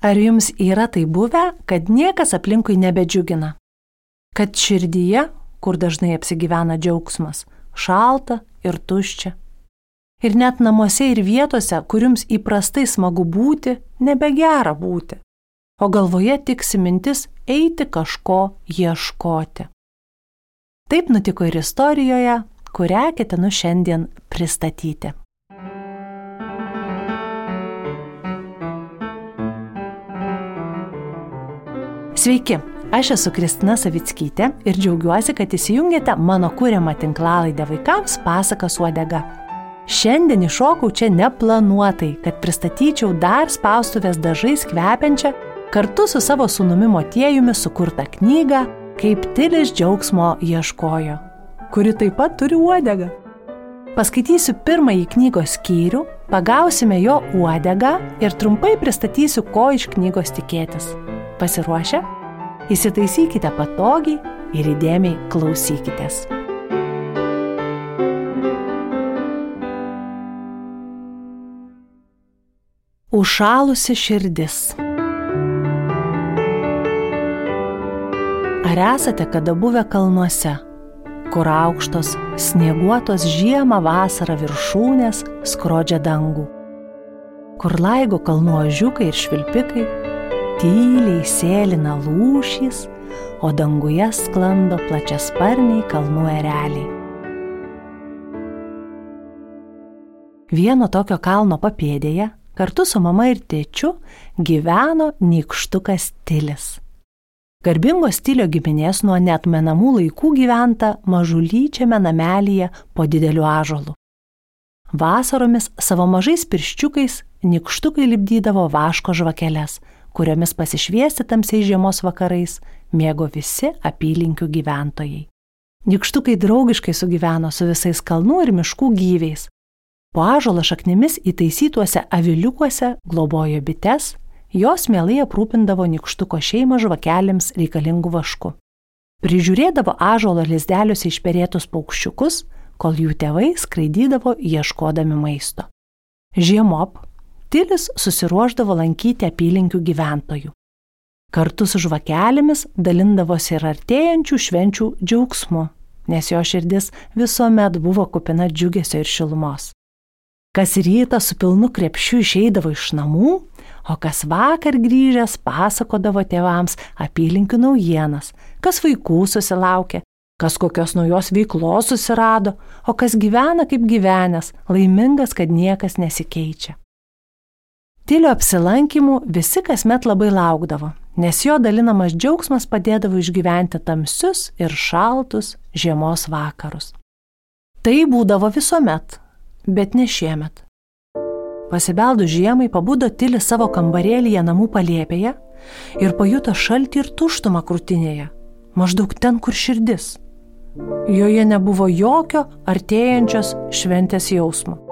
Ar jums yra tai buvę, kad niekas aplinkui nebedžiugina? Kad širdyje, kur dažnai apsigyvena džiaugsmas, šalta ir tuščia. Ir net namuose ir vietose, kur jums įprastai smagu būti, nebegera būti. O galvoje tiksi mintis eiti kažko ieškoti. Taip nutiko ir istorijoje, kurią ketinu šiandien pristatyti. Sveiki, aš esu Kristina Savickytė ir džiaugiuosi, kad įsijungėte mano kūriamą tinklalaidę vaikams pasakas uodega. Šiandien iššokau čia neplanuotai, kad pristatyčiau dar spaustuvės dažais kvepiančią kartu su savo sunumi motiejumi sukurtą knygą Kaip Tilis džiaugsmo ieškojo, kuri taip pat turi uodegą. Paskaitysiu pirmąjį knygos skyrių, pagausime jo uodegą ir trumpai pristatysiu, ko iš knygos tikėtis. Pasiruošę? Įsitaisykite patogiai ir įdėmiai klausykitės. Užšalusi širdis. Ar esate kada buvę kalnuose, kur aukštos, snieguotos žiemą vasarą viršūnės skrodžia dangų, kur laigo kalnuo žiūkai ir švilpikai, tyliai sėlina lūšys, o danguje sklando plačiasparniai kalnų ereliai. Vieno tokio kalno papėdėje kartu su mama ir tėčiu gyveno nykštukas Tilis. Garbingo stilio giminės nuo netmenamų laikų gyventa mažulyčiame namelyje po dideliu ažolu. Vasaromis savo mažais pirščiukais nikštukai lipdydavo vaško žvakeles, kuriomis pasišviesti tamsiais žiemos vakarais mėgo visi apylinkių gyventojai. Nikštukai draugiškai sugyveno su visais kalnų ir miškų gyviais. Po ažolo šaknimis įtaisytuose aviliukuose globojo bites, jos mielai aprūpindavo nikštuko šeimą žvakelėms reikalingų vašku. Prižiūrėdavo ažolo lizdeliuose išperėtus paukščiukus, kol jų tėvai skraidydavo ieškodami maisto. Žiemop Tilis susiruoždavo lankyti apylinkių gyventojų. Kartu su žvakelėmis dalindavosi ir artėjančių švenčių džiaugsmu, nes jo širdis visuomet buvo kupina džiugesio ir šilumos. Kas rytą su pilnu krepšiu išeidavo iš namų, o kas vakar grįžęs pasakodavo tėvams apylinkių naujienas, kas vaikų susilaukė, kas kokios naujos veiklos susirado, o kas gyvena kaip gyvenęs, laimingas, kad niekas nesikeičia. Tilio apsilankimų visi kasmet labai laukdavo, nes jo dalinamas džiaugsmas padėdavo išgyventi tamsius ir šaltus žiemos vakarus. Tai būdavo visuomet, bet ne šiemet. Pasibeldų žiemai pabudo Tili savo kambarėlyje namų palėpėje ir pajuto šaltį ir tuštumą krūtinėje, maždaug ten, kur širdis. Joje nebuvo jokio artėjančios šventės jausmo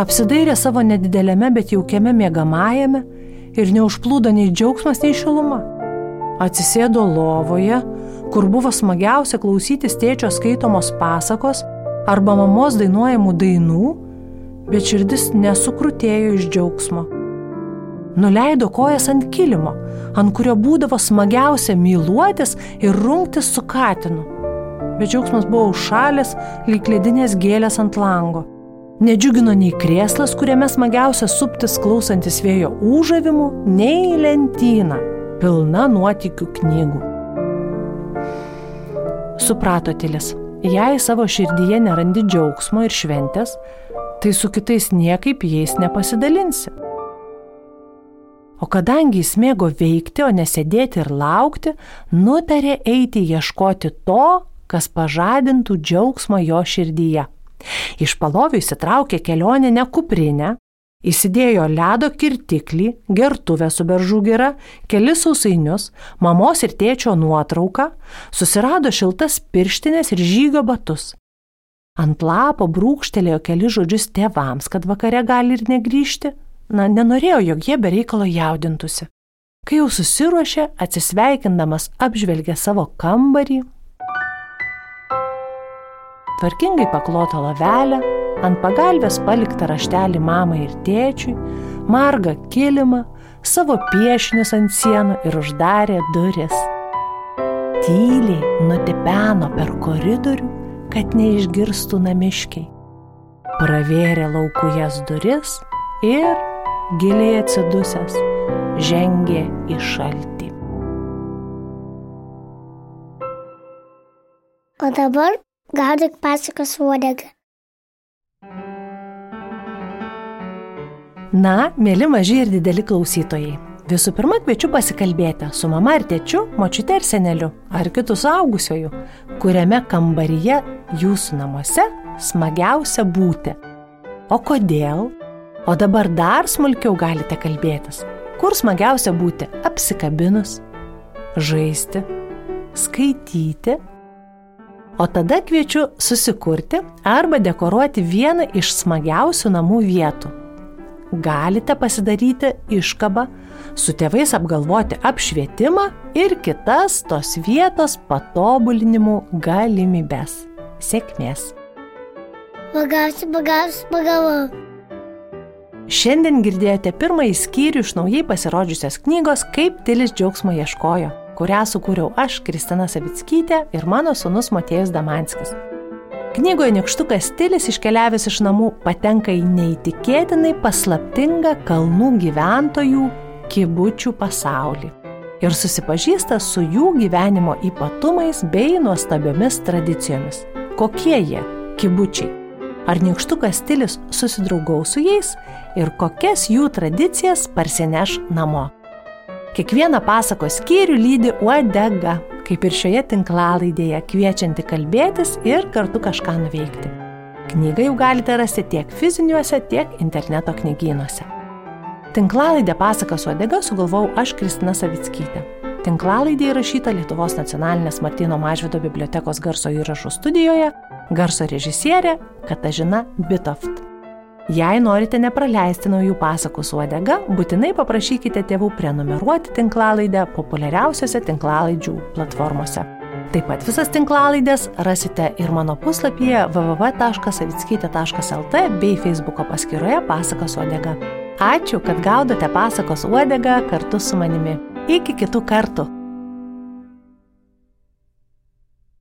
apsidairė savo nedidelėme, bet jaukiame mėgamajame ir neužplūdo nei džiaugsmas, nei šiluma. Atsisėdo lovoje, kur buvo smagiausia klausytis tėčio skaitomos pasakos arba mamos dainuojamų dainų, bet širdis nesukrutėjo iš džiaugsmo. Nuleido kojas ant kilimo, ant kurio būdavo smagiausia myluotis ir rungtis su katinu. Bet džiaugsmas buvo užšalęs, lyg ledinės gėlės ant lango. Nedžiugino nei krėslas, kuriame smagiausia suptis klausantis vėjo užavimų, nei lentyna, pilna nuotikių knygų. Suprato Tilis, jei savo širdyje nerandi džiaugsmo ir šventės, tai su kitais niekaip jais nepasidalinsi. O kadangi jis mėgo veikti, o nesėdėti ir laukti, nutarė eiti ieškoti to, kas pažadintų džiaugsmą jo širdyje. Iš palovių įsitraukė kelioninę kuprinę, įsidėjo ledo kirtiklį, gertuvę su beržų gira, kelis sausainius, mamos ir tėčio nuotrauką, susirado šiltas pirštinės ir žygio batus. Ant lapo brūkštelėjo keli žodžius tėvams, kad vakare gali ir negryžti. Na, nenorėjo, jog jie bereikalo jaudintųsi. Kai jau susiruošė, atsisveikindamas apžvelgė savo kambarį, tvarkingai paklotą lavelę, ant pagalbės paliktą raštelį mamai ir tėčiui, margą kilimą, savo piešinius ant sienų ir uždarė duris. Tyliai nutipeno per koridorių, kad neišgirstų namiškiai. Pravėrė laukujas duris ir, giliai atsidusęs, žengė į šaltį. O dabar gaudyk pasakas uodegą. Na, mėly maži ir dideli klausytojai. Visų pirma, kviečiu pasikalbėti su mama ar tėčiu, močiute ar seneliu, ar kitų suaugusiojų, kuriame kambaryje jūsų namuose smagiausia būti. O kodėl? O dabar dar smulkiau galite kalbėtis. Kur smagiausia būti apsikabinus, žaisti, skaityti. O tada kviečiu susikurti arba dekoruoti vieną iš smagiausių namų vietų galite pasidaryti iškabą, su tėvais apgalvoti apšvietimą ir kitas tos vietos patobulinimų galimybės. Sėkmės. Bagausi, bagausi, pagavau. Šiandien girdėjote pirmąjį skyrių iš naujai pasirodžiusios knygos Kaip Tilis džiaugsmo ieškojo, kurią sukūriau aš, Kristina Savickytė ir mano sunus Matėjus Damanskis. Knygoje Nikštukas stilius iškeliavęs iš namų patenka į neįtikėtinai paslaptingą kalnų gyventojų kibučių pasaulį ir susipažįsta su jų gyvenimo ypatumais bei nuostabiomis tradicijomis. Kokie jie kibučiai? Ar Nikštukas stilius susidraugaus su jais ir kokias jų tradicijas parsineš namo? Kiekvieną pasakos skyrių lydi uodega, kaip ir šioje tinklalaidėje, kviečianti kalbėtis ir kartu kažką nuveikti. Knygą jau galite rasti tiek fiziniuose, tiek interneto knygynuose. Tinklalaidę pasaką su odega sugalvojau aš Kristina Savickytė. Tinklalaidė įrašyta Lietuvos nacionalinės Martino Mažvido bibliotekos garso įrašų studijoje, garso režisierė Katažina Bitoft. Jei norite nepraleisti naujų pasakų su odega, būtinai paprašykite tėvų prenumeruoti tinklalaidę populiariausiose tinklalaidžių platformose. Taip pat visas tinklalaidės rasite ir mano puslapyje www.savickytė.lt bei Facebook'o paskyroje Pasakos uodega. Ačiū, kad gaudote pasakos uodegą kartu su manimi. Iki kitų kartų.